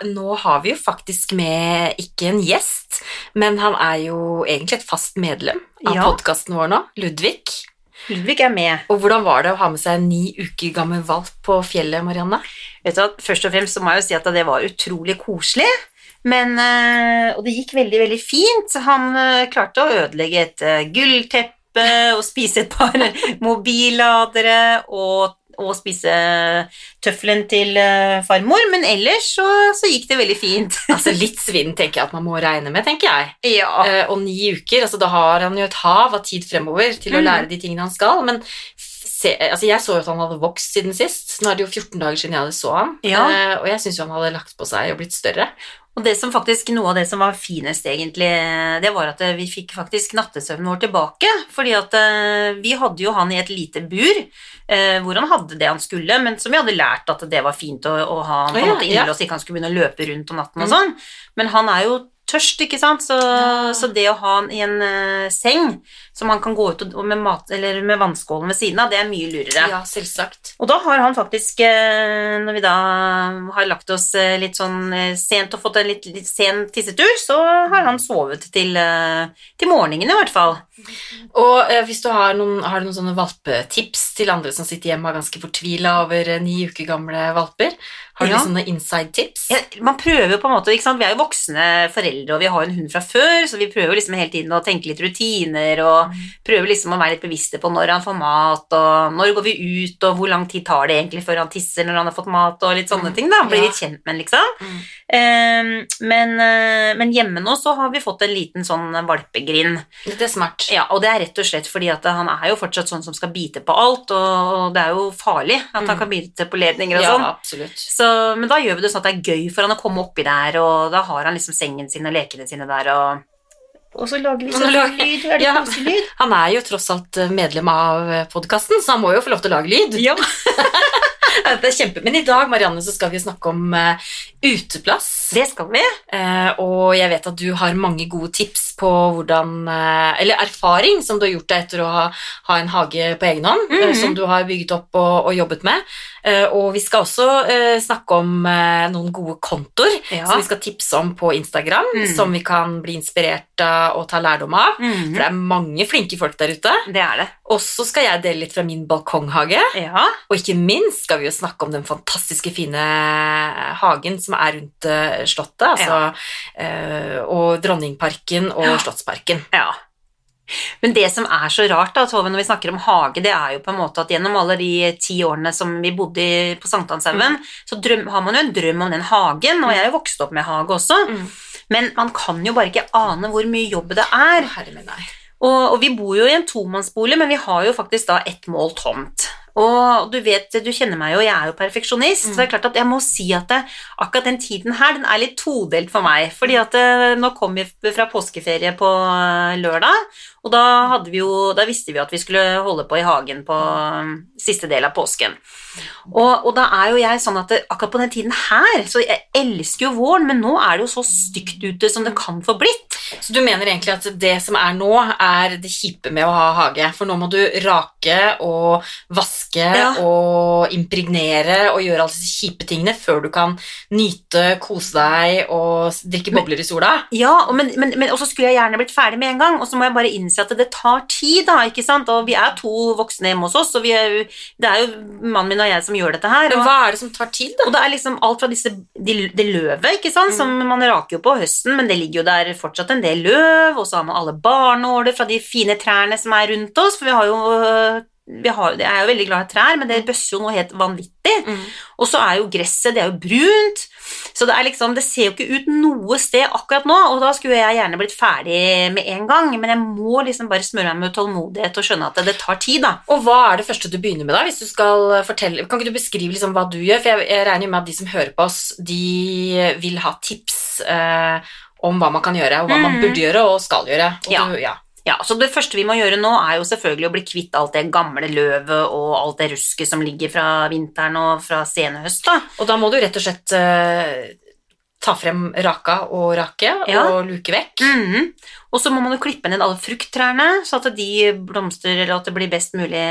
Og nå har vi jo faktisk med ikke en gjest, men han er jo egentlig et fast medlem av Ja. podkasten vår nå, Ludvig. Ludvig er med. Og hvordan var det å ha med seg en ni uker gammel valp på fjellet, Marianne? Vet du, hva, først og fremst så må jeg jo si at det var utrolig koselig. Men, eh, og det gikk veldig, veldig fint. Han eh, klarte å ødelegge et eh, gullteppe og spise et par mobilladere og, og spise tøffelen til eh, farmor. Men ellers så, så gikk det veldig fint. Altså Litt svinn tenker jeg at man må regne med, tenker jeg. Ja. Eh, og ni uker, altså da har han jo et hav av tid fremover til å Mhm. lære de tingene han skal. Men se, altså jeg så jo at han hadde vokst siden sist. Nå er det jo 14 dager siden jeg hadde så han. Ja. Eh, og jeg syns jo han hadde lagt på seg og blitt større. Og det som faktisk, noe av det som var finest egentlig, det var at eh, vi fikk faktisk nattesøvnen vår tilbake. Fordi at eh, vi hadde jo han i et lite bur, eh, hvor han hadde det han skulle, men som vi hadde lært at det var fint å, å ha han på en måte ja. innlåst, ikke han skulle begynne å løpe rundt om natten og Mm. sånn. Men han er jo tørst, ikke sant, så, Ja. så det å ha han i en uh, seng som han kan gå ut og, og med, mat, eller med vannskålen ved siden av, det er mye lurere. Ja, selvsagt. Og da har han faktisk, uh, når vi da har lagt oss uh, litt sånn sent og fått en litt, litt sen tissetur, så har han sovet til, til morgenen i hvert fall. Og hvis du har noen, har du noen sånne valpetips til andre som sitter hjemme og er ganske fortvila over ni uker gamle valper, har du Ja. litt sånne inside-tips? Ja, man prøver jo på en måte, ikke sant? Vi er jo voksne foreldre, og vi har en hund fra før, så vi prøver liksom hele tiden å tenke litt rutiner, og prøver liksom å være litt bevisste på når han får mat, og når går vi ut, og hvor lang tid tar det egentlig før han tisser når han har fått mat, og litt sånne Mm. ting da, blir Ja. litt kjent med, liksom. Mm. Um, men, eh, men hjemme nå så har vi fått en liten sånn valpegrind, Det er smart. Ja, og det er rett og slett fordi at han er jo fortsatt sånn som skal bite på alt, og det er jo farlig at han Mm. kan bite på ledninger og Ja, sånn. absolutt. Så, men da gjør vi det sånn at det er gøy for han å komme oppi der, og da har han liksom sengen sin og lekene sine der, og Og så lager vi sånn lyd. Er det Ja. koselyd? Han er jo tross alt eh, medlem av podkasten, så han må jo få lov til å lage lyd. Ja. Det er kjempe... Men i dag Marianne, så skal vi snakke om eh, uteplass. Det skal vi. Eh, og jeg vet at du har mange gode tips på hvordan eh, Eller erfaring som du har gjort deg etter å ha, ha en hage på egen hånd, mm -hmm. som du har bygget opp og, og jobbet med. Eh, og vi skal også snakke om noen gode kontoer Ja. som vi skal tipse om på Instagram, mm. som vi kan bli inspirert av og ta lærdom av. For Mhm. det er mange flinke folk der ute. Det er det. Og så skal jeg dele litt fra min balkonghage. Ja. Og ikke minst skal vi jo snakke om den fantastiske fine hagen som er rundt Slottet, altså, ja. og Dronningparken og. Slottsparken. ja. Men det som er så rart da, Tove, når vi snakker om hage, det er jo på en måte at gjennom alle de ti årene som vi bodde på Sankthanshaugen, så drøm, har man jo en drøm om den hagen, og jeg er jo vokst opp med hage også, Mm. men man kan jo bare ikke ane hvor mye jobb det er. Herre min nei. Og, og vi bor jo i en tomannsbolig, men vi har jo faktisk da ett mål tomt. Og du vet, du kjenner meg jo, jeg er jo perfeksjonist, så det er klart at jeg må si at det, akkurat den tiden her, den er litt todelt for meg. Fordi at det, nå kom vi fra påskeferie på eh, lørdag, og da, hadde vi jo, da visste vi at vi skulle holde på i hagen på eh, siste del av påsken. Og, og da er jo jeg sånn at det, akkurat på den tiden her, så jeg elsker jo våren, men nå er det jo så stygt ute som det kan få blitt. Så du mener egentlig at det som er nå, er det kjipe med å ha hage? For nå må du rake og vaske Ja. og impregnere og gjøre alle disse kjipe tingene før du kan nyte, kose deg og drikke bobler i sola? Ja, men, men, men også skulle jeg gjerne blitt ferdig med en gang, og så må jeg bare innse at det tar tid, da, ikke sant? Og vi er to voksne hjemme hos oss, og vi er, jo- det er jo mannen min og jeg som gjør dette her. Men hva er det som tar tid, da? og det er liksom alt fra disse, de, det løvet, ikke sant, som man raker jo på høsten, men det ligger jo der fortsatt en del løv, og så har man alle barnåler fra de fine trærne som er rundt oss, for vi har jo vi har, jeg er jo veldig glad i trær, men det bøsser jo noe helt vanvittig. Mm. Og så er jo gresset, det er jo brunt, så det er liksom, det ser jo ikke ut noe sted akkurat nå, og da skulle jeg gjerne blitt ferdig med en gang, men jeg må liksom bare smøre meg med tålmodighet og skjønne at det, tar tid, da. Og hva er det første du begynner med, da? Hvis du skal fortelle, Kan ikke du beskrive liksom hva du gjør? For jeg, jeg regner jo med at de som hører på oss, de vil ha tips eh, om hva man kan gjøre, og hva man Mhm. burde gjøre og skal gjøre. Og Ja. Du, ja. Ja, så Det første vi må gjøre nå, er jo selvfølgelig å bli kvitt alt det gamle løvet og alt det rusket som ligger fra vinteren og fra senhøst. da. og da må du rett og slett eh, ta frem raka og rake Ja. og luke vekk. Mhm. Og så må man jo klippe ned alle frukttrærne, så at de blomstrer, eller at det blir best mulig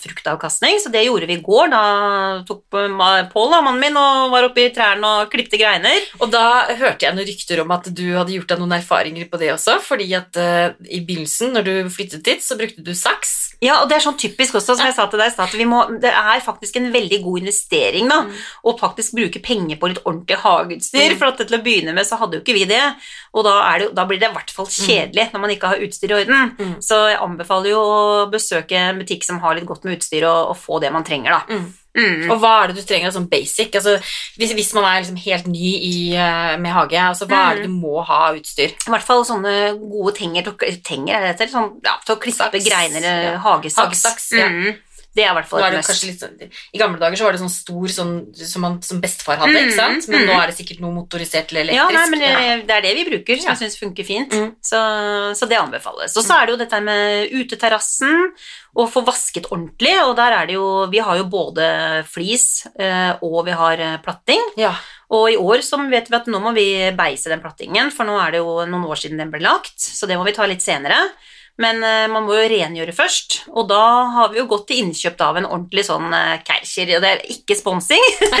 fruktavkastning. Så det gjorde vi i går. Da tok Pål, mannen min, og var oppe i trærne og klippte greiner. Og da hørte jeg noen rykter om at du hadde gjort deg noen erfaringer på det også, fordi at uh, i begynnelsen, når du flyttet dit, så brukte du saks. Ja, og det er sånn typisk også, som jeg sa til deg i stad, at vi må, det er faktisk en veldig god investering da, å faktisk bruke penger på litt ordentlig hageutstyr, Mm. for at til å begynne med så hadde jo ikke vi det, og da, er det, da blir det i hvert fall kjedelig når man ikke har utstyr i orden. Mm. Så jeg anbefaler jo å besøke en butikk som har litt godt med utstyr, og, og få det man trenger da. Mm. Mm. Og hva er det du trenger av sånn basic? Altså, hvis, hvis man er liksom helt ny i, eh, med hage, altså, hva er det du må ha av utstyr? I hvert fall sånne gode tenger tenger, er det heter? Sånn, ja, til å klippe greiner, ja. hagesaks. Hagesaks, ja. Mm. Det er i hvert fall et det must. litt sånn, I gamle dager så var det sånn stor sånn, som, man, som bestefar hadde, Mm, ikke sant? men mm. nå er det sikkert noe motorisert eller Ja, elektrisk. nei, men Ja. det, er det vi bruker, som Ja. jeg syns funker fint. Mm. Så, så det anbefales. Og så er det jo dette med uteterrassen, å få vasket ordentlig, og der er det jo Vi har jo både flis eh, og vi har eh, platting. Ja. Og i år så vet vi at nå må vi beise den plattingen, for nå er det jo noen år siden den ble lagt, så det må vi ta litt senere. Men eh, man må jo rengjøre først, og da har vi jo gått til innkjøp av en ordentlig sånn Keicher, og det er ikke sponsing,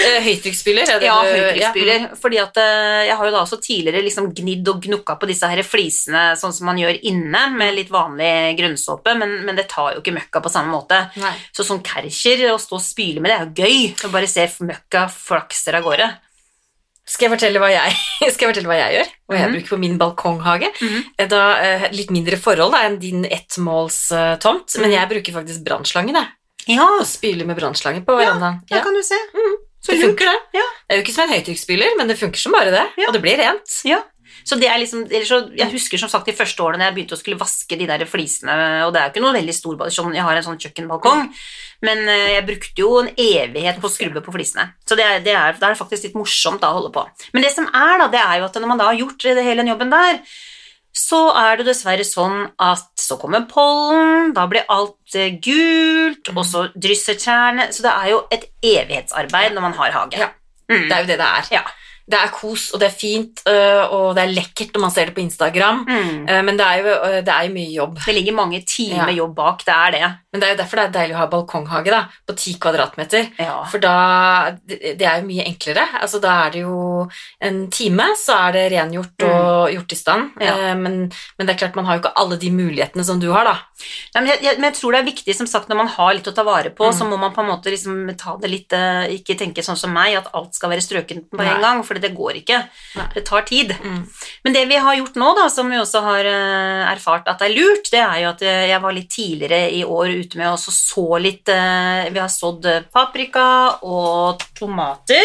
Eh, Høytrykksspyler? Ja, høytrykksspyler. ja, du- Fordi at eh, jeg har jo da også tidligere liksom gnidd og gnukka på disse her flisene sånn som man gjør inne, med litt vanlig grønnsåpe, men, men det tar jo ikke møkka på samme måte. Nei. Så sånn Kärcher, å stå og spyle med det, er jo gøy. Å bare se møkka flakser av gårde. Skal jeg fortelle hva jeg, skal jeg, fortelle hva jeg gjør? Hva jeg Mhm. bruker på min balkonghage? Mm Da, eh, litt mindre forhold da, enn din ettmålstomt, men Mhm. jeg bruker faktisk brannslangen. Ja, Og spyler med brannslange på verandaen. Ja, Ja, kan du se. Så det funker, det. Ja. Det er jo ikke som en høytrykksspyler, men det funker som bare det. Ja. Og det blir rent. Ja. Så det er liksom, eller så, jeg husker som sagt de første årene jeg begynte å skulle vaske de der flisene, og det er jo ikke noe veldig stor sånn, Jeg har en sånn kjøkkenbalkong, men eh, jeg brukte jo en evighet på å skrubbe på flisene. Så det er, det er, det er faktisk litt morsomt da å holde på. Men det som er, da, det er jo at når man da har gjort det, hele den jobben der, så er det dessverre sånn at så kommer pollen, da blir alt eh, gult, og så drysser trærne Så det er jo et evighetsarbeid når man har hage. Ja. Mm. Det er jo det det er. Ja. Det er kos, og det er fint, øh, og det er lekkert når man ser det på Instagram, Mm. Eh, men det er, jo, øh, det er jo mye jobb. Det ligger mange timer Ja. jobb bak, det er det. Men det er jo derfor det er deilig å ha balkonghage da, på ti kvadratmeter. Ja. For da Det er jo mye enklere. Altså, da er det jo en time, så er det rengjort og gjort i stand. Mm. Ja. Men, men det er klart man har jo ikke alle de mulighetene som du har, da. Nei, men, jeg, jeg, men jeg tror det er viktig, som sagt, når man har litt å ta vare på, Mm. så må man på en måte liksom ta det litt eh, Ikke tenke sånn som meg, at alt skal være strøkent på Nei. en gang, for det går ikke. Nei. Det tar tid. Mm. Men det vi har gjort nå, da, som vi også har eh, erfart at det er lurt, det er jo at eh, jeg var litt tidligere i år ute med å så så litt Vi har sådd paprika og tomater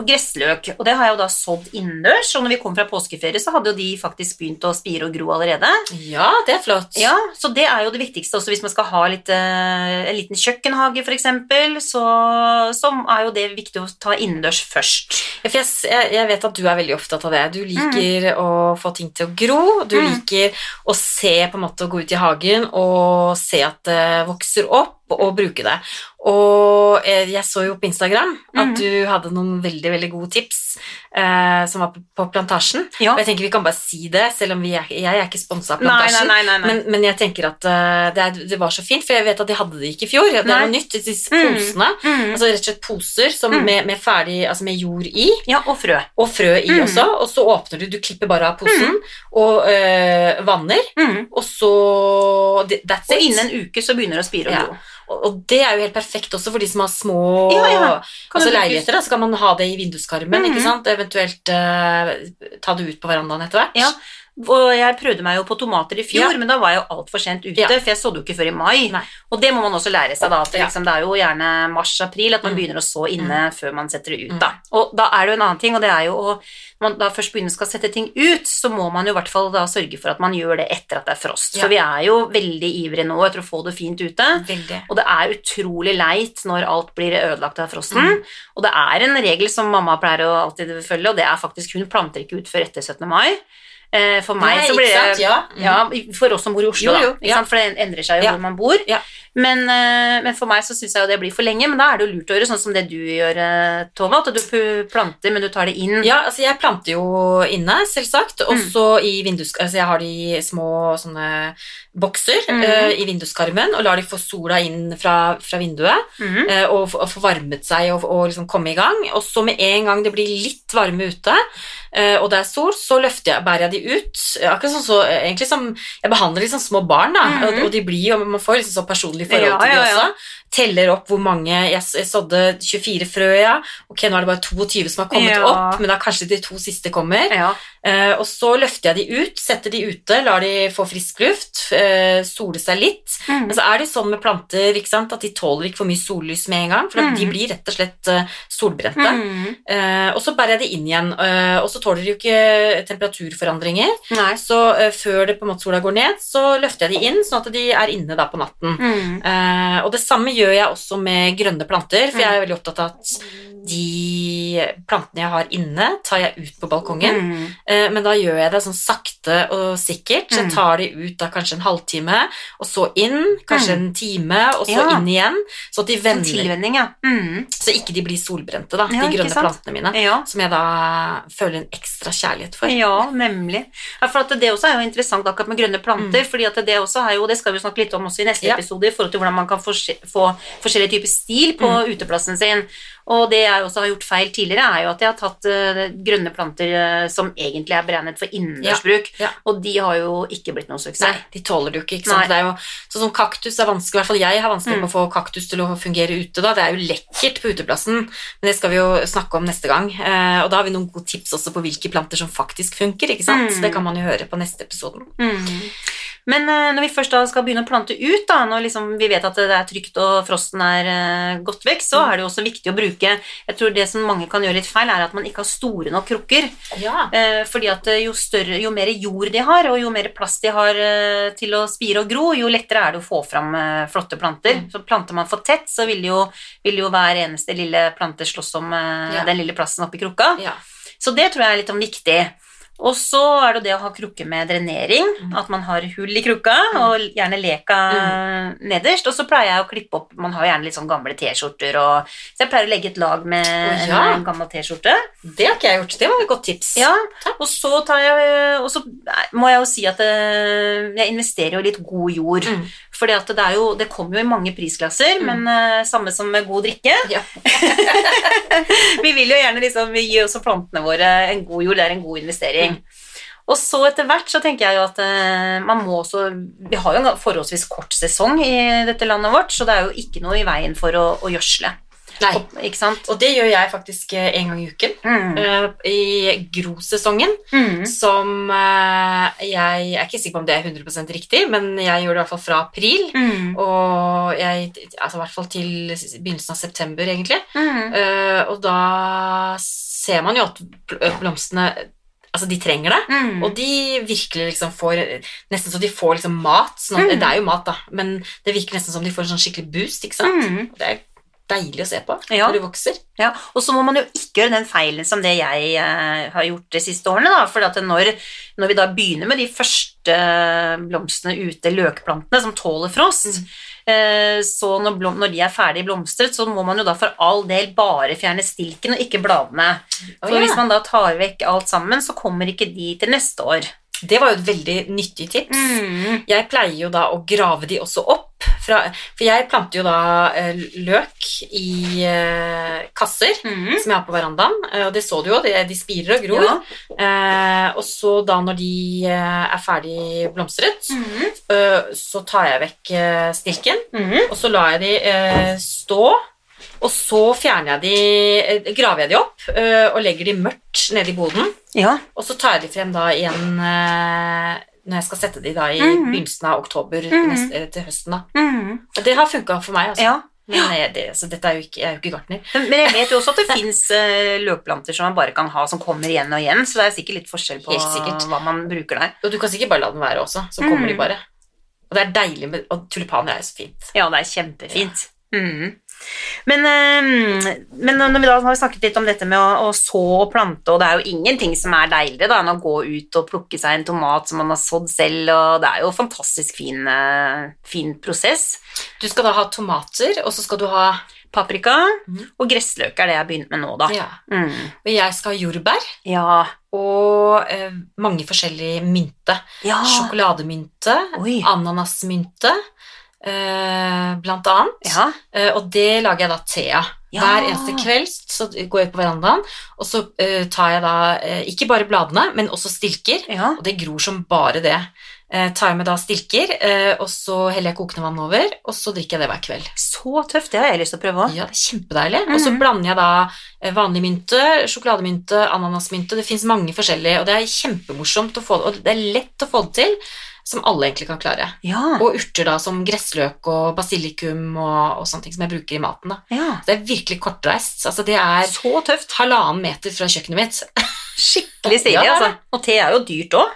og gressløk, og det har jeg jo da sådd innendørs. Og når vi kom fra påskeferie, så hadde jo de faktisk begynt å spire og gro allerede. Ja, det er flott. Ja, så det er jo det viktigste også hvis man skal ha litt, eh, en liten kjøkkenhage eksempel, så, så er jo det viktig å ta innendørs først. Jeg, jeg, vet at du er veldig opptatt av det. Du liker å få ting til å gro. Du Mm. liker å se på en måte å gå ut i hagen og se at det vokser opp, og bruke det. Og eh, jeg så jo på Instagram at Mhm. du hadde noen veldig veldig gode tips eh, som var på, Plantasjen. Ja. Og jeg tenker vi kan bare si det, selv om vi er, jeg er ikke sponsa av Plantasjen. nei, nei, nei. Men, men jeg tenker at eh, det, er, det var så fint, for jeg vet at de hadde det ikke i fjor. Det er noe nytt, disse Mm. posene. Mm. Altså rett og slett poser som Mm. med, med ferdig, altså med jord i, Ja, og frø. og frø i Mm. også, og så åpner du, du klipper bare av posen, og øh, vanner, Mm. og så That's Og it. innen en uke så begynner det å spire og Ja. gro. Og, og det er jo helt perfekt også for de som har små Ja, ja. Altså leiligheter. Da, så kan man ha det i vinduskarmen, mm -hmm. eventuelt uh, ta det ut på verandaen etter hvert. Ja. Og jeg prøvde meg jo på tomater i fjor, Ja. men da var jeg jo altfor sent ute, for jeg sådde jo ikke før i mai. Nei. Og det må man også lære seg, da. At det, liksom, det er jo gjerne mars-april at man Mm. begynner å så inne før man setter det ut, da. Og da er det jo en annen ting, og det er jo å man da først begynner skal sette ting ut, så må man jo i hvert fall da sørge for at man gjør det etter at det er frost. Ja. For vi er jo veldig ivrige nå etter å få det fint ute. Veldig. Og det er utrolig leit når alt blir ødelagt av frosten. Mm. Og det er en regel som mamma pleier å alltid følge, og det er faktisk hun planter ikke ut før etter 17. mai. Eh, For meg Nei, så blir det Ja. Mm. ja, For oss som bor i Oslo, Jo, jo, da. Ja. For det endrer seg jo Ja. hvor man bor. Men, eh, men for meg så syns jeg jo det blir for lenge. Men da er det jo lurt å gjøre sånn som det du gjør, eh, Tove. At du planter, men du tar det inn. Ja, altså jeg planter jo inne, selvsagt. Mm. så i vindus... Altså jeg har de små sånne bokser Mm. uh, i vinduskarmen og lar de få sola inn fra, fra vinduet Mm. Uh, og, og få varmet seg og, og liksom komme i gang. Og så med en gang det blir litt varme ute, uh, og det er sol, så løfter jeg, bærer jeg de ut. Akkurat sånn så, egentlig som Jeg behandler de som små barn, da. Mhm. Og, og de blir jo Man får liksom så personlig forhold Ja, til de ja, ja. også. Teller opp hvor mange Jeg, jeg sådde 24 frø, ja. Ok, nå er det bare 22 som har kommet Ja. opp, men da kanskje de to siste kommer. Eh, og så løfter jeg de ut, setter de ute, lar de få frisk luft, eh, sole seg litt. Mm. Men så er det sånn med planter at de tåler ikke for mye sollys med en gang, for mm. de blir rett og slett eh, solbrente. Eh, og så bærer jeg de inn igjen, og så tåler de jo ikke temperaturforandringer. Nei. Så før det på en måte sola går ned, så løfter jeg de inn, sånn at de er inne da på natten. Eh, og det samme gjør jeg også med grønne planter, for jeg er veldig opptatt av at de plantene jeg har inne, tar jeg ut på balkongen. Eh, men da gjør jeg det sånn sakte og sikkert. Så Mm. jeg tar de ut da kanskje en halvtime, og så inn, kanskje en time, og så Ja. inn igjen. Så at de Sånn vender, ja. mm. så ikke de blir solbrente, da, Ja, de grønne plantene mine. Som jeg da føler en ekstra kjærlighet for. Ja, nemlig. For at det også er jo interessant akkurat med grønne planter, Mm. fordi at det også er jo, det skal vi snakke litt om også i neste episode, i forhold til hvordan man kan forse- få forskjellige typer stil på Mm. uteplassen sin. Og det jeg også har gjort feil tidligere, er jo at jeg har tatt eh, grønne planter eh, som egentlig er beregnet for innendørsbruk, Ja, ja. og de har jo ikke blitt noen suksess. Nei, de tåler jo ikke. ikke sant? Jo, sånn som kaktus er vanskelig, i hvert fall jeg har vanskelig Mm. med å få kaktus til å fungere ute. da. Det er jo lekkert på uteplassen, men det skal vi jo snakke om neste gang. Eh, og da har vi noen gode tips også på hvilke planter som faktisk funker. ikke sant? Mm. Det kan man jo høre på neste episoden. Mm. Men eh, når vi først da skal begynne å plante ut, da, når liksom vi vet at det er trygt og frosten er eh, godt vekk, så Mm. er det jo også viktig å bruke Jeg tror det som mange kan gjøre litt feil, er at man ikke har store nok krukker. Ja. Eh, fordi at jo større, jo mer jord de har, og jo mer plass de har til å spire og gro, jo lettere er det å få fram flotte planter. Mm. Så planter man for tett, så vil jo, vil jo hver eneste lille plante slåss om Ja. den lille plassen oppi krukka. ja. Så det tror jeg er litt om viktig. Og så er det det å ha krukke med drenering, Mm. at man har hull i krukka, og gjerne leka nederst. Og så pleier jeg å klippe opp Man har gjerne litt sånn gamle T-skjorter, og Så jeg pleier å legge et lag med oh, ja. en, gammel T-skjorte. Det har ikke jeg gjort. Det var et godt tips. Ja, og så tar jeg Og så må jeg jo si at eh, jeg investerer jo litt god jord. Mm. Fordi det er jo Det kommer jo i mange prisklasser, Mm. men eh, samme som med god drikke. Ja. vi vil jo gjerne liksom gi også plantene våre en god jord, det er en god investering. Og så etter hvert så tenker jeg jo at eh, man må også Vi har jo en forholdsvis kort sesong i dette landet vårt, så det er jo ikke noe i veien for å, å gjødsle. Nei. Og- Ikke sant? Og det gjør jeg faktisk eh, en gang i uken. Mm. Uh, I grosesongen, Mm. som uh, jeg er ikke sikker på om det er 100% riktig, men jeg gjør det i hvert fall fra april. Mm. Og jeg, altså i hvert fall til begynnelsen av september, egentlig. Eh, og da ser man jo at blomstene Altså, de trenger det. Mm. Og de virkelig liksom får Nesten så de får liksom mat. Sånn at, Mm. Det er jo mat, da, men det virker nesten som de får en sånn skikkelig boost. ikke sant? Mm. Det er deilig å se på Ja. når du vokser. Ja, og så må man jo ikke gjøre den feilen som det jeg eh, har gjort de siste årene. Da, for at når, når vi da begynner med de første blomstene ute, løkplantene, som tåler frost, eh, så når, blom, når de er ferdig blomstret, så må man jo da for all del bare fjerne stilken og ikke bladene. For For ja. hvis man da tar vekk alt sammen, så kommer ikke de til neste år. Det var jo et veldig nyttig tips. Mm. Jeg pleier jo da å grave de også opp. Fra, for jeg planter jo da eh, løk i eh, kasser Mm. som jeg har på verandaen, eh, og det så du jo, de, de spirer og gror. Ja. Eh, og så da når de er ferdig blomstret, Mm. eh, så tar jeg vekk stilken, Mm. og så lar jeg de eh, stå, og så fjerner jeg de, graver jeg de opp og legger de mørkt nede i boden. Ja. Og så tar jeg de frem da igjen eh, når jeg skal sette de da i Mhm. begynnelsen av oktober Mhm. neste, til høsten. da. Mm. Og det har funka for meg. altså. ja. Men jeg, det, så dette er jo ikke, jeg er jo ikke gartner. Men jeg vet jo også at det fins løkplanter som man bare kan ha, som kommer igjen og igjen, så det er sikkert litt forskjell på hva man bruker der. Og du kan sikkert bare la den være også, så kommer Mm. de bare. Og det er deilig med Og tulipaner er jo så fint. Ja, det er kjempefint. Mhm. Men, eh, men når vi da har snakket litt om dette med å, å så og plante, og det er jo ingenting som er deiligere da, enn å gå ut og plukke seg en tomat som man har sådd selv, og det er jo en fantastisk fin, eh, fin prosess. Du skal da ha tomater, og så skal du ha Paprika mm. og gressløk er det jeg har begynt med nå, da. Ja. Mm. Og jeg skal ha jordbær Ja. og eh, mange forskjellige mynte. ja. Sjokolademynte, Oi. ananasmynte, blant annet. Ja. Eh, og det lager jeg da te av. Ja. Hver eneste kveld så går jeg på verandaen, og så eh, tar jeg da eh, ikke bare bladene, men også stilker. ja. Og det gror som bare det. Eh, tar jeg med da stilker, eh, og så heller jeg kokende vann over, og så drikker jeg det hver kveld. Så tøft, det har jeg lyst til å prøve òg. Ja, det er kjempedeilig. Og så Mhm. blander jeg da eh, vanlig mynte, sjokolademynte, ananasmynte. Det fins mange forskjellige, og det er kjempemorsomt å få det, og det er lett å få det til, som alle egentlig kan klare. Ja. Og urter da som gressløk og basilikum og, og sånne ting som jeg bruker i maten. da. ja. Så det er virkelig kortreist. Altså det er Så tøft. halvannen meter fra kjøkkenet mitt. Skikkelig stilig, Ja, altså. Og te er jo dyrt òg,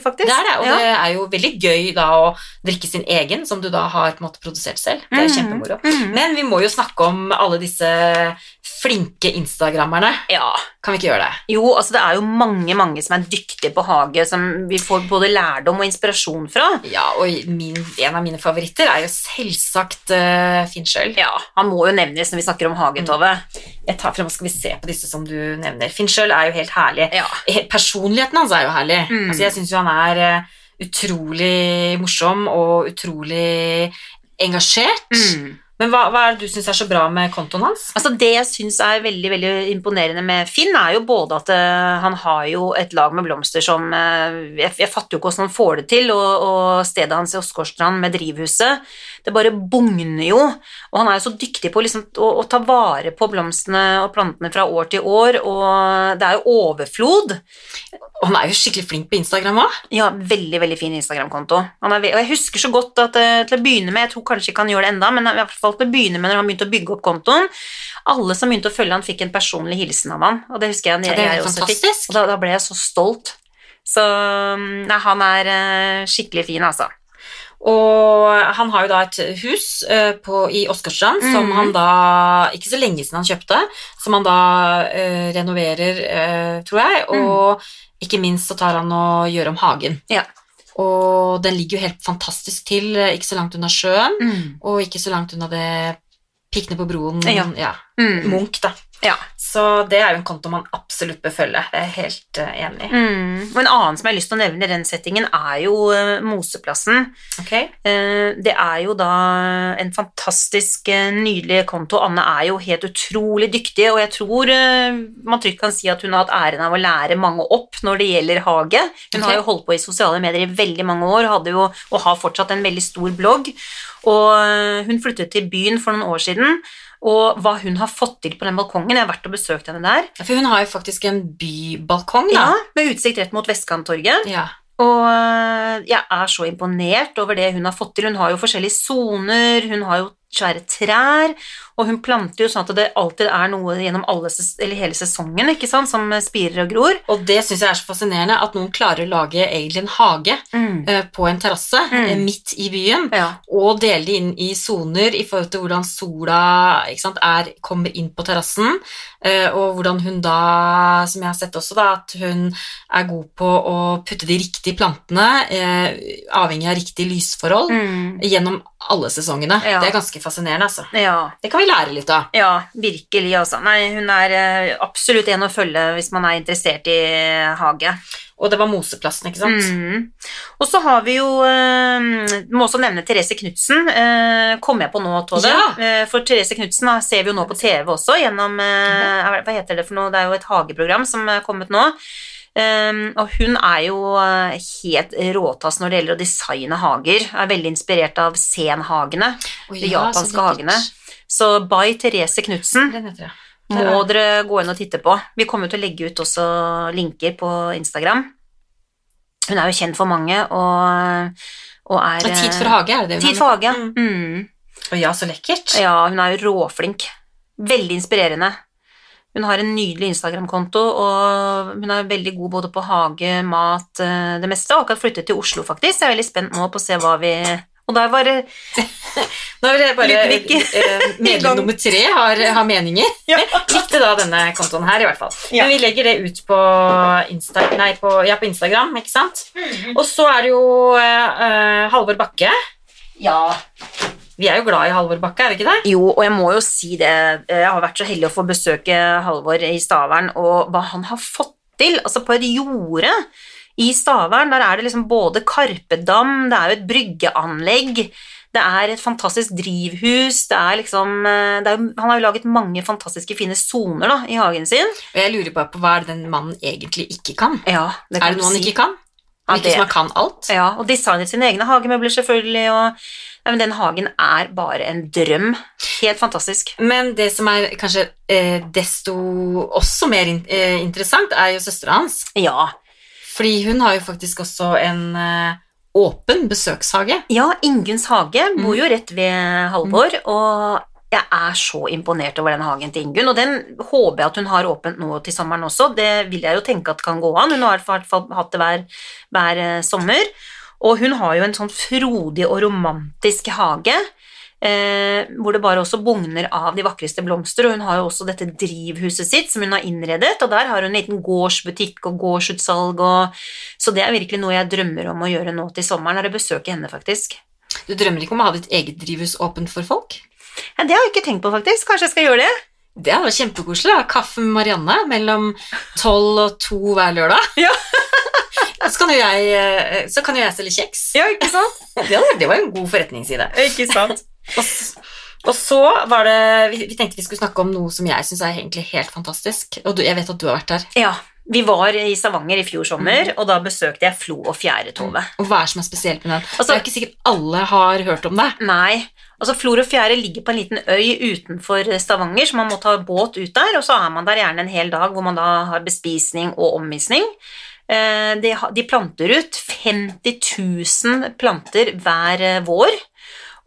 faktisk. Det er det, og Ja. det er jo veldig gøy da å drikke sin egen, som du da har på en måte produsert selv. Det er jo kjempemoro. Mhm. Men vi må jo snakke om alle disse flinke instagrammerne. Ja. Kan vi ikke gjøre det? Jo, altså det er jo mange, mange som er dyktige på hage, som vi får både lærdom og inspirasjon fra. Ja, og min, en av mine favoritter er jo selvsagt uh, Finn Schjøll. Ja, han må jo nevnes når vi snakker om hage, Tove. Jeg tar frem, skal vi se på disse som du nevner. Finn Schjøll er jo helt herlig. Ja. He- Personligheten hans er jo herlig. Mm. Altså, jeg syns jo han er eh, utrolig morsom og utrolig engasjert. Mm. Men hva, hva er det du syns er så bra med kontoen hans? Altså Det jeg syns er veldig veldig imponerende med Finn, er jo både at uh, han har jo et lag med blomster som uh, jeg, jeg fatter jo ikke hvordan han får det til, og, og stedet hans i Åsgårdstrand med drivhuset, det bare bugner jo. Og han er jo så dyktig på liksom, å, å ta vare på blomstene og plantene fra år til år, og det er jo overflod. Og han er jo skikkelig flink på Instagram òg. Ja, veldig, veldig fin Instagram-konto. Og jeg husker så godt at eh, til å begynne med, jeg tror kanskje ikke han gjør det enda, men i hvert fall til å begynne med når han begynte å bygge opp kontoen, alle som begynte å følge han, fikk en personlig hilsen av han, og det husker jeg, er jeg jo også fikk. Og da, da ble jeg så stolt. Så mm, nei, han er eh, skikkelig fin, altså. Og han har jo da et hus eh, på, i Åsgårdstrand som Mhm. han da Ikke så lenge siden han kjøpte, som han da eh, renoverer, eh, tror jeg. Og ikke minst så tar han og gjør om hagen. Ja. Og den ligger jo helt fantastisk til, eh, ikke så langt unna sjøen, Mm. og ikke så langt unna det Pikkene på broen, Ja. Mm. Munch, da. Ja. Så det er jo en konto man absolutt bør følge. Jeg er helt eh, enig. Mm. Og en annen som jeg har lyst til å nevne i den settingen, er jo eh, Moseplassen. Ok? Eh, Det er jo da en fantastisk nydelig konto. Anne er jo helt utrolig dyktig, og jeg tror man trygt kan si at hun har hatt æren av å lære mange opp når det gjelder hage. Hun okay. har jo holdt på i sosiale medier i veldig mange år, hadde jo, og har fortsatt en veldig stor blogg. Og hun flyttet til byen for noen år siden, og hva hun har fått til på den balkongen Jeg har vært og besøkt henne der. For hun har jo faktisk en bybalkong, da. Ja, Med utsikt rett mot Vestkanttorget. Ja. Og øh, jeg er så imponert over det hun har fått til. Hun har jo forskjellige soner, hun har jo svære trær, og hun planter jo sånn at det alltid er noe gjennom alle, ses- eller hele sesongen ikke sant, som spirer og gror. Og det syns jeg er så fascinerende, at noen klarer å lage egentlig en hage eh, på en terrasse Mm. eh, midt i byen, Ja. og dele det inn i soner i forhold til hvordan sola ikke sant, er, kommer inn på terrassen, uh, og hvordan hun da, som jeg har sett også, da, at hun er god på å putte de riktige plantene, uh, avhengig av riktig lysforhold, Mm. gjennom alle sesongene. Ja. Det er ganske fascinerende, altså. ja. Det kan vi lære litt av. Ja, virkelig, altså. Nei, hun er eh, absolutt en å følge hvis man er interessert i hage. Og det var Moseplassen, ikke sant? Mm. Og så har vi jo Du Må også nevne Therese Knutsen. Eh, kom jeg på nå, Tove. Ja. Eh, for Therese Knutsen ser vi jo nå på TV også gjennom eh, Hva heter det for noe? Det er jo et hageprogram som er kommet nå. Um, og hun er jo eh, helt råtass når det gjelder å designe hager. Er veldig inspirert av Senhagene, oh, de ja, de japanske så hagene. Så by Therese Knutsen må dere gå inn og titte på. Vi kommer til å legge ut også linker på Instagram. Hun er jo kjent for mange og, og er Tid for hage, er det det Tid for hage, ja. Mm. Mm. Og ja, så lekkert. Ja, hun er jo råflink. Veldig inspirerende. Hun har en nydelig Instagram-konto, og hun er veldig god både på hage, mat, eh, det meste. Og akkurat flyttet til Oslo, faktisk. Jeg er veldig spent nå på å se hva vi Og der var det Nå vil jeg bare Ludvig. eh, Medlem nummer tre har, har meninger. Ja. Likte da denne kontoen her, i hvert fall. Ja. Men vi legger det ut på, Insta, nei, på, ja, på Instagram, ikke sant? Mhm. Og så er det jo eh, Halvor Bakke. Ja. Vi er jo glad i Halvor Bakke, er vi ikke det? Jo, og jeg må jo si det. Jeg har vært så heldig å få besøke Halvor i Stavern, og hva han har fått til. Altså, på et jorde i Stavern, der er det liksom både Karpedam, det er jo et bryggeanlegg, det er et fantastisk drivhus, det er liksom det er, Han har jo laget mange fantastiske fine soner da, i hagen sin. Og jeg lurer bare på hva er det den mannen egentlig ikke kan? Ja, det kan er det noe han si. ikke kan? Ja, Virker som han kan alt. Ja, og designet sine egne hagemøbler selvfølgelig, og Nei, men den hagen er bare en drøm. Helt fantastisk. Men det som er kanskje eh, desto også mer in eh, interessant, er jo søstera hans. Ja. Fordi hun har jo faktisk også en eh, åpen besøkshage. Ja, Ingunns hage Mm. bor jo rett ved Halvor, og jeg er så imponert over den hagen til Ingunn, og den håper jeg at hun har åpent nå til sommeren også. Det vil jeg jo tenke at kan gå an. Hun har i hvert fall hatt det hver, hver eh, sommer. Og hun har jo en sånn frodig og romantisk hage, eh, hvor det bare også bugner av de vakreste blomster, og hun har jo også dette drivhuset sitt som hun har innredet, og der har hun en liten gårdsbutikk og gårdsutsalg, og, så det er virkelig noe jeg drømmer om å gjøre nå til sommeren, er å besøke henne faktisk. Du drømmer ikke om å ha ditt eget drivhus åpent for folk? Ja, det har jeg ikke tenkt på, faktisk. Kanskje jeg skal gjøre det? Det hadde vært kjempekoselig. Kaffe med Marianne mellom tolv og to hver lørdag. Ja. så, kan jo jeg, eh, så kan jo jeg selge kjeks. Ja, ikke sant? Det, var en god forretningside. Ikke sant? Og, så var det vi, tenkte vi skulle snakke om noe som jeg syns er egentlig helt fantastisk. Og du, jeg vet at du har vært der. Ja, vi var i Stavanger i fjor sommer, og da besøkte jeg Flo og Fjæretove. Og hva er det som er spesielt med den? Altså- det er ikke sikkert alle har hørt om det. Nei, altså Flor og Fjære ligger på en liten øy utenfor Stavanger, så man må ta båt ut der, og så er man der gjerne en hel dag hvor man da har bespisning og omvisning. Eh, De, de planter ut 50 000 planter hver eh, vår,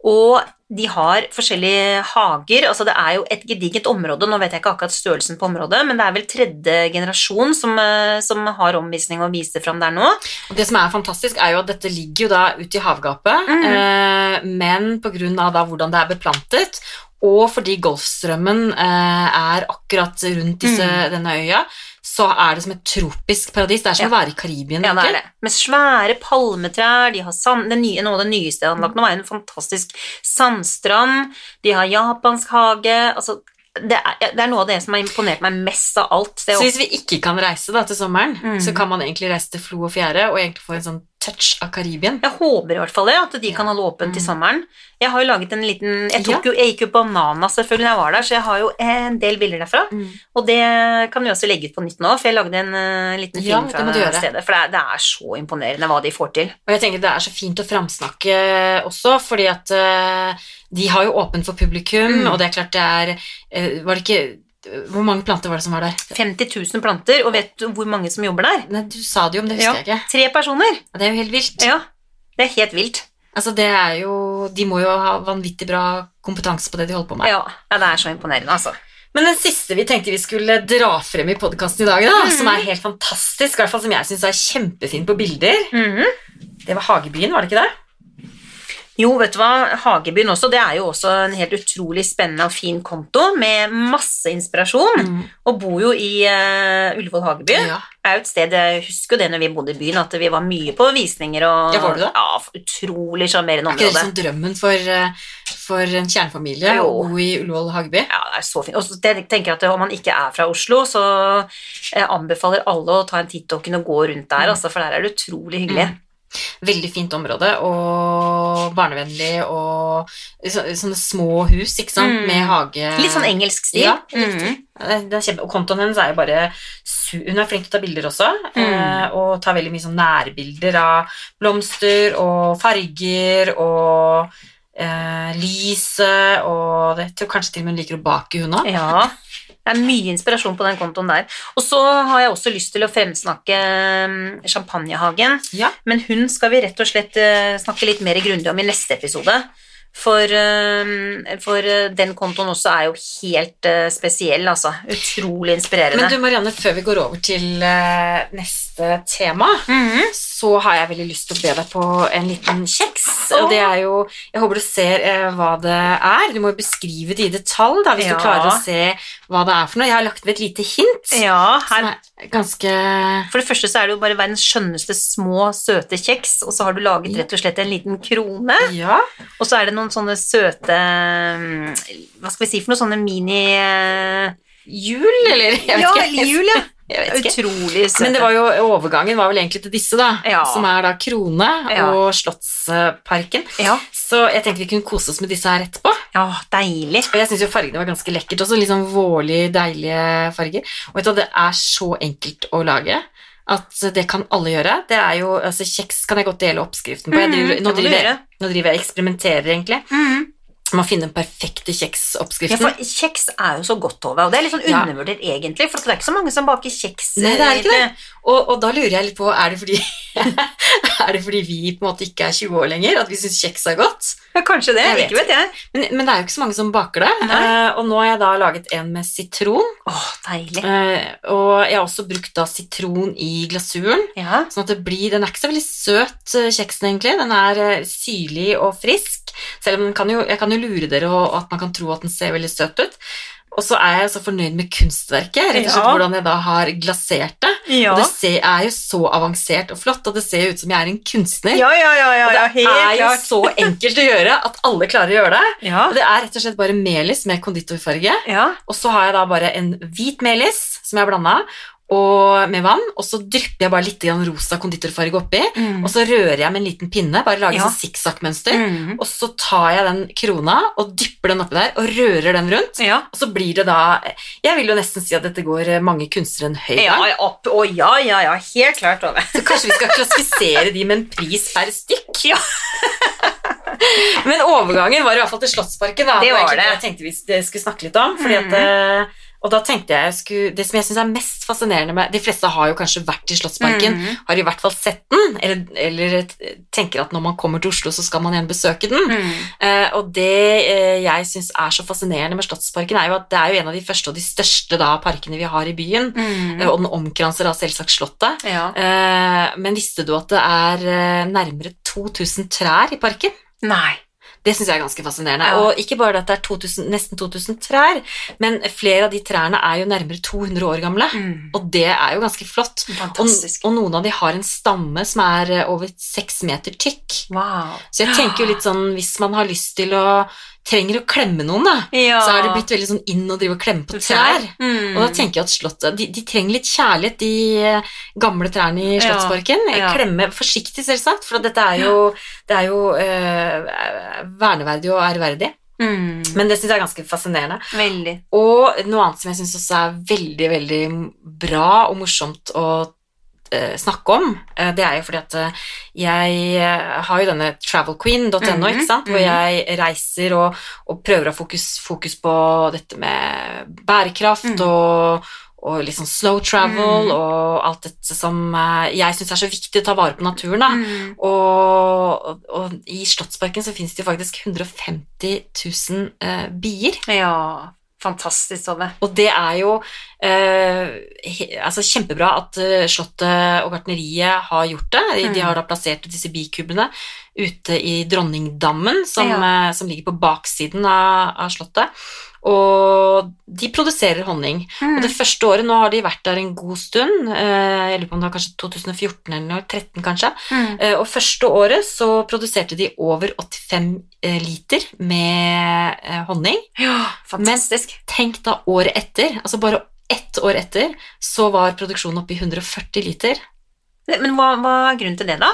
og de har forskjellige hager, altså det er jo et gedigent område, nå vet jeg ikke akkurat størrelsen på området, men det er vel tredje generasjon som, eh, som har omvisning og viser fram der nå. Og det som er fantastisk, er jo at dette ligger jo da ute i havgapet, mm. eh, men av hvordan det er beplantet, og fordi Golfstrømmen eh, er akkurat rundt disse, mm. denne øya, så er det som et tropisk paradis. Det er som Ja. å være i Karibien. Ja, det er det. Med svære palmetrær, de har sand, det nye, noe av det nyeste jeg har lagt nå, er en fantastisk sandstrand, de har japansk hage, altså det er, det er noe av det som har imponert meg mest av alt. Det Så hvis vi ikke kan reise da til sommeren, mm. så kan man egentlig reise til Flo og Fjære og egentlig få en sånn touch av Karibien. jeg håper i hvert fall det, at de kan holde åpent til Mm. sommeren. Jeg har jo laget en liten Jeg, Ja. jo, jeg gikk jo banana selvfølgelig da jeg var der, så jeg har jo en del bilder derfra. Og det kan vi også legge ut på nytt nå, for jeg lagde en uh, liten Ja, film det fra stedet. For det er, det er så imponerende hva de får til. Og jeg tenker det er så fint å framsnakke også, fordi at uh, de har jo åpent for publikum, Mm. og det er klart det er uh, Var det ikke Hvor mange planter var det som var der? 50 000 planter, og vet du hvor mange som jobber der? Nei, du sa det jo, men det husker jeg ikke. Tre personer. Det er jo helt vilt. Ja, det er helt vilt. Altså, det er jo De må jo ha vanvittig bra kompetanse på det de holder på med. Ja, ja, det er så imponerende, altså. Men den siste vi tenkte vi skulle dra frem i podkasten i dag, da, Mhm. som er helt fantastisk, i hvert fall som jeg syns er kjempefin på bilder, det var Hagebyen, var det ikke det? Jo, vet du hva, Hagebyen også, det er jo også en helt utrolig spennende og fin konto med masse inspirasjon, og bor jo i uh, Ullevål hageby. Ja. Det er jo et sted, jeg husker jo det når vi bodde i byen, at vi var mye på visninger og Ja, var du det? Ja, utrolig sjarmerende Er ikke det område. liksom drømmen for, eh, for en kjernefamilie å bo i Ullevål Hageby? Ja, det er så fint. Og så jeg tenker at om man ikke er fra Oslo, så anbefaler alle å ta en titt og kunne gå rundt der, altså, for der er det utrolig hyggelig. Mm. Veldig fint område, og barnevennlig, og så, sånne små hus, ikke sant, Mm. med hage Litt sånn engelsk stil. Ja, mm. Det er kjempe, og kontoen hennes er jo bare Hun er flink til å ta bilder også, eh, og tar veldig mye sånn nærbilder av blomster og farger og eh, lyset, og det, jeg kanskje til og med hun liker å bake, hun òg. Ja, det er mye inspirasjon på den kontoen der. Og så har jeg også lyst til å fremsnakke mm, Champagnehagen, Ja. men hun skal vi rett og slett eh, snakke litt mer grundig om i neste episode. For, eh, for eh, den kontoen også er jo helt eh, spesiell, altså. Utrolig inspirerende. Men du Marianne, før vi går over til neste tema, Mhm. Så har jeg veldig lyst til å be deg på en liten kjeks. Og det er jo Jeg håper du ser eh, hva det er. Du må jo beskrive det i detalj, da, hvis Ja. du klarer å se hva det er for noe. Jeg har lagt ved et lite hint. Ja, Som er ganske For det første så er det jo bare verdens skjønneste små, søte kjeks, og så har du laget rett og slett en liten krone, Ja. og så er det noen sånne søte Hva skal vi si for noe sånne mini eh, Jul, eller? Jeg vet Ja, ikke. jul, ja. Utrolig søte. Men det var jo, overgangen var vel egentlig til disse, da. Ja. Som er da Krone Ja. og Slottsparken. ja. Så jeg tenkte vi kunne kose oss med disse her etterpå. ja, deilig. Og jeg syns jo fargene var ganske lekkert også. Litt sånn vårlig, deilige farger. Og vet du det er så enkelt å lage. At det kan alle gjøre. Det er jo, altså Kjeks kan jeg godt dele oppskriften på. Jeg driver, mm, nå, driver, nå driver jeg og eksperimenterer, egentlig. Mhm. Med finner finne den perfekte Ja, kjeksoppskriften. for kjeks er jo så godt, Tove, og det er litt sånn Ja. undervurdert egentlig, for det er ikke så mange som baker kjeks. Nei, det er ikke det. Og, og da lurer jeg litt på, er det fordi Er det fordi vi på en måte ikke er 20 år lenger, at vi syns kjeks er godt? Ja, kanskje det, Jeg vet ikke vet jeg. Men, men det er jo ikke så mange som baker det. Eh, og nå har jeg da laget en med sitron. Åh, deilig. Uh, og jeg har også brukt da sitron i glasuren. Ja. Sånn at det blir, Den er ikke så veldig søt, eh, kjeksen egentlig. Den er uh, syrlig og frisk. Selv om den kan jo, jeg kan jo lure dere og, at man kan tro at den ser veldig søt ut. Og så er jeg så fornøyd med kunstverket, rett og slett Ja. hvordan jeg da har glasert det. Ja. Og det ser, er jo så avansert og flott, og det ser jo ut som jeg er en kunstner. ja, ja, ja, ja, og det helt er jo klart. så enkelt å gjøre at alle klarer å gjøre det. Og det er rett og slett bare melis med konditorfarge. Ja. Og så har jeg da bare en hvit melis som jeg har blanda, og med vann, og så drypper jeg bare litt rosa konditorfarge oppi, Mm. og så rører jeg med en liten pinne, bare lager Ja. sånn sikksakk-mønster, Mm. og så tar jeg den krona og dypper den oppi der, og rører den rundt, Ja. og så blir det da Jeg vil jo nesten si at dette går mange kunstnere en høy gang. ja, opp, å, ja, ja, ja, helt klart, over. Så kanskje vi skal klassifisere de med en pris per stykk? Ja. Men overgangen var i hvert fall til Slottsparken. Da. Det var det. jeg tenkte vi skulle snakke litt om. Fordi at, eh, og da tenkte jeg, jeg skulle, Det som jeg syns er mest fascinerende med De fleste har jo kanskje vært i Slottsparken, Mhm. har i hvert fall sett den, eller, eller tenker at når man kommer til Oslo, så skal man igjen besøke den. Mm. Eh, og det eh, jeg syns er så fascinerende med Slottsparken, er jo at det er jo en av de første og de største da, parkene vi har i byen. Mm. eh, Og den omkranser da selvsagt Slottet. Ja. Eh, men visste du at det er eh, nærmere 2000 trær i parken? Nei. Det syns jeg er ganske fascinerende. Ja. Og ikke bare at det er 2000, nesten 2000 trær, men flere av de trærne er jo nærmere 200 år gamle. Mm. Og det er jo ganske flott. Og, og noen av de har en stamme som er over seks meter tykk. Wow. Så jeg tenker jo litt sånn, hvis man har lyst til å trenger å klemme noen, da, Ja. så er det blitt veldig sånn inn å drive og klemme på trær. Mm. Og da tenker jeg at slottet, de, de trenger litt kjærlighet, de eh, gamle trærne i Slottsparken. ja. Klemme forsiktig, selvsagt, for dette er jo, det er jo øh, verneverdig og ærverdig. mm. Men det syns jeg er ganske fascinerende. Veldig. Og noe annet som jeg syns også er veldig, veldig bra og morsomt å eh, snakke om, eh, det er jo fordi at eh, jeg eh, har jo denne travelqueen.no, Mhm, ikke sant, hvor mhm. jeg reiser og, og prøver å ha fokus, fokus på dette med bærekraft mm. og, og litt sånn slow travel mm. og alt dette som eh, jeg syns er så viktig å ta vare på naturen, da. Mm. Og, og, og i Slottsparken så finnes det jo faktisk 150 000 eh, bier. Ja. Fantastisk, Tove. Og det er jo eh, altså kjempebra at eh, Slottet og gartneriet har gjort det. De, de Mm. har da plassert disse bikubene ute i Dronningdammen, som, Ja. eh, som ligger på baksiden av, av Slottet. Og de produserer honning. Mm. Og det første året, nå har de vært der en god stund, eh, jeg lurer på om det var kanskje 2014 eller noe, 13 kanskje, Mm. Eh, Og første året så produserte de over 85 eh, liter med honning. Ja, fantastisk. Tenk da året etter, altså bare ett år etter, så var produksjonen oppe i 140 liter. Men hva, hva er grunnen til det, da?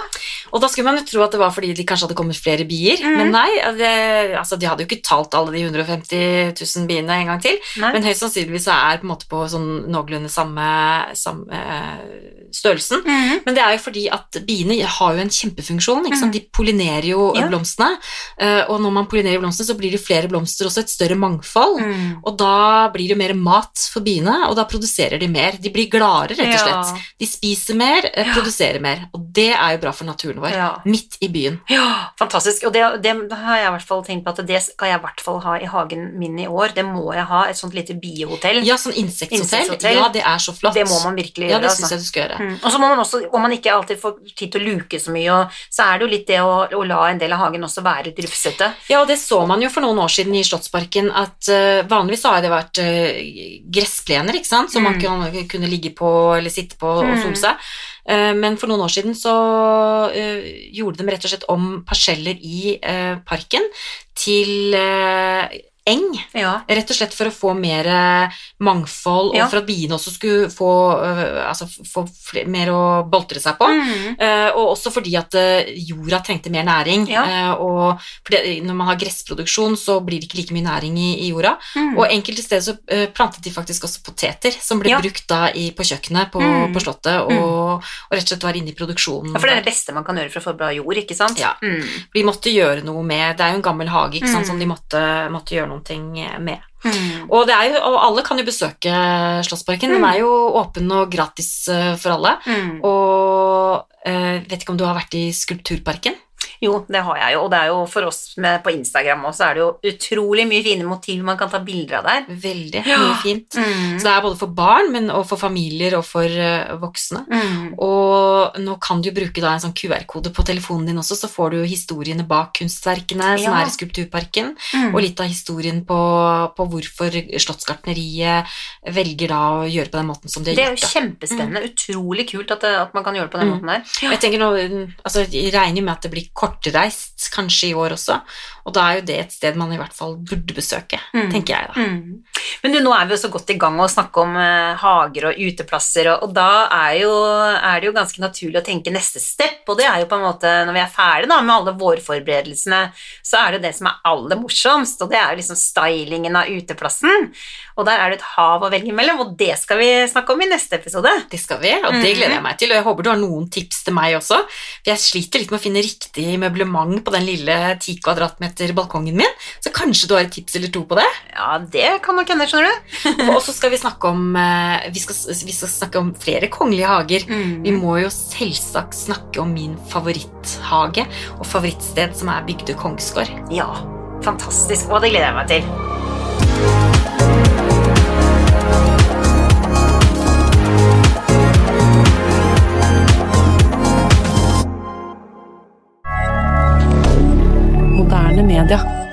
Og da skulle man jo tro at det var fordi de kanskje hadde kommet flere bier, mm. men nei, det, altså de hadde jo ikke talt alle de 150 000 biene en gang til, Nei. men høyst sannsynligvis er på en måte på sånn noenlunde samme, samme eh, størrelsen. Mm. Men det er jo fordi at biene har jo en kjempefunksjon, sant? de pollinerer jo Ja. blomstene, eh, og når man pollinerer blomstene så blir det flere blomster, også et større mangfold, Mm. Og da blir det mer mat for biene, og da produserer de mer. De blir gladere, rett og slett. Ja. De spiser mer, eh, Ja. Produserer mer. Og det er jo bra for naturen vår. Ja. Midt i byen. Ja, fantastisk. Og det, det har jeg i hvert fall tenkt på at det skal jeg i hvert fall ha i hagen min i år. Det må jeg ha, et sånt lite biehotell. Ja, sånn insekthotell. Ja, det er så flott. Det må man virkelig Ja, gjøre. det altså. syns jeg du skal gjøre. Mm. Og så må man også, om man ikke alltid får tid til å luke så mye, og, så er det jo litt det å, å la en del av hagen også være litt rufsete. Ja, og det så man jo for noen år siden i Slottsparken, at uh, vanligvis har det vært uh, gressplener, ikke sant, som man Mm. kunne, kunne ligge på eller sitte på og Mm. sole seg. Eh, men for noen år siden så eh, gjorde de rett og slett om parseller i eh, parken til eng. Ja. Rett og slett for å få mer mangfold, mangfold, Ja. og for at biene også skulle få, eh, altså, få flere, mer å boltre seg på. Mm. Eh, og også fordi at eh, jorda trengte mer næring. Ja. eh, og for det, når man har gressproduksjon, så blir det ikke like mye næring i, i jorda. Mm. Og enkelte steder så eh, plantet de faktisk også poteter, som ble Ja. brukt da i, på kjøkkenet på, Mm. på Slottet, og, og rett og slett var inne i produksjonen. Ja, for det er det beste man kan gjøre for å få bra jord, ikke sant? Ja. Mm. De måtte gjøre noe med Det er jo en gammel hage ikke sant, Mm. som de måtte, måtte gjøre noe med. Mm. Og, det jo, og alle kan jo besøke Slottsparken. Den Mm. er jo åpen og gratis eh, for alle. Mm. Og eh, vet ikke om du har vært i Skulpturparken? Jo, det har jeg jo, og det er jo for oss med, på Instagram også, er det jo utrolig mye fine motiv man kan ta bilder av der. Veldig Ja. mye fint. Mm. Så det er både for barn, men og for familier og for uh, voksne. Mm. Og nå kan du bruke da en sånn QR-kode på telefonen din også, så får du historiene bak kunstverkene som Ja. er i Skulpturparken, Mm. og litt av historien på, på hvorfor Slottsgartneriet velger da å gjøre på den måten som de Det er jo gjort. kjempespennende. Utrolig kult at, det, at man kan gjøre det på den Mm. måten der. Jeg tenker nå, altså, jeg regner med at det blir kortreist kanskje i år også, og da er jo det et sted man i hvert fall burde besøke, Mm. tenker jeg da. Mm. Men du, nå er vi jo så godt i gang å snakke om eh, hager og uteplasser, og, og da er, jo, er det jo ganske naturlig å tenke neste step, og det er jo på en måte når vi er ferdig da, med alle vårforberedelsene, så er det det som er aller morsomst, og det er jo liksom stylingen av uteplassen, og der er det et hav å velge mellom, og det skal vi snakke om i neste episode. Det skal vi, og det gleder jeg meg til. Og jeg håper du har noen tips til meg også. For jeg sliter litt med å finne riktig møblement på den lille 10 kvadratmeter balkongen min. Så kanskje du har et tips eller to på det? Ja, det kan nok hende, skjønner du. Og så skal vi snakke om eh, vi skal, vi skal snakke om flere kongelige hager. Vi må jo selvsagt snakke om min favoritthage og favorittsted, som er Bygdø kongsgård. Ja, fantastisk, og det gleder jeg meg til. Moderne media.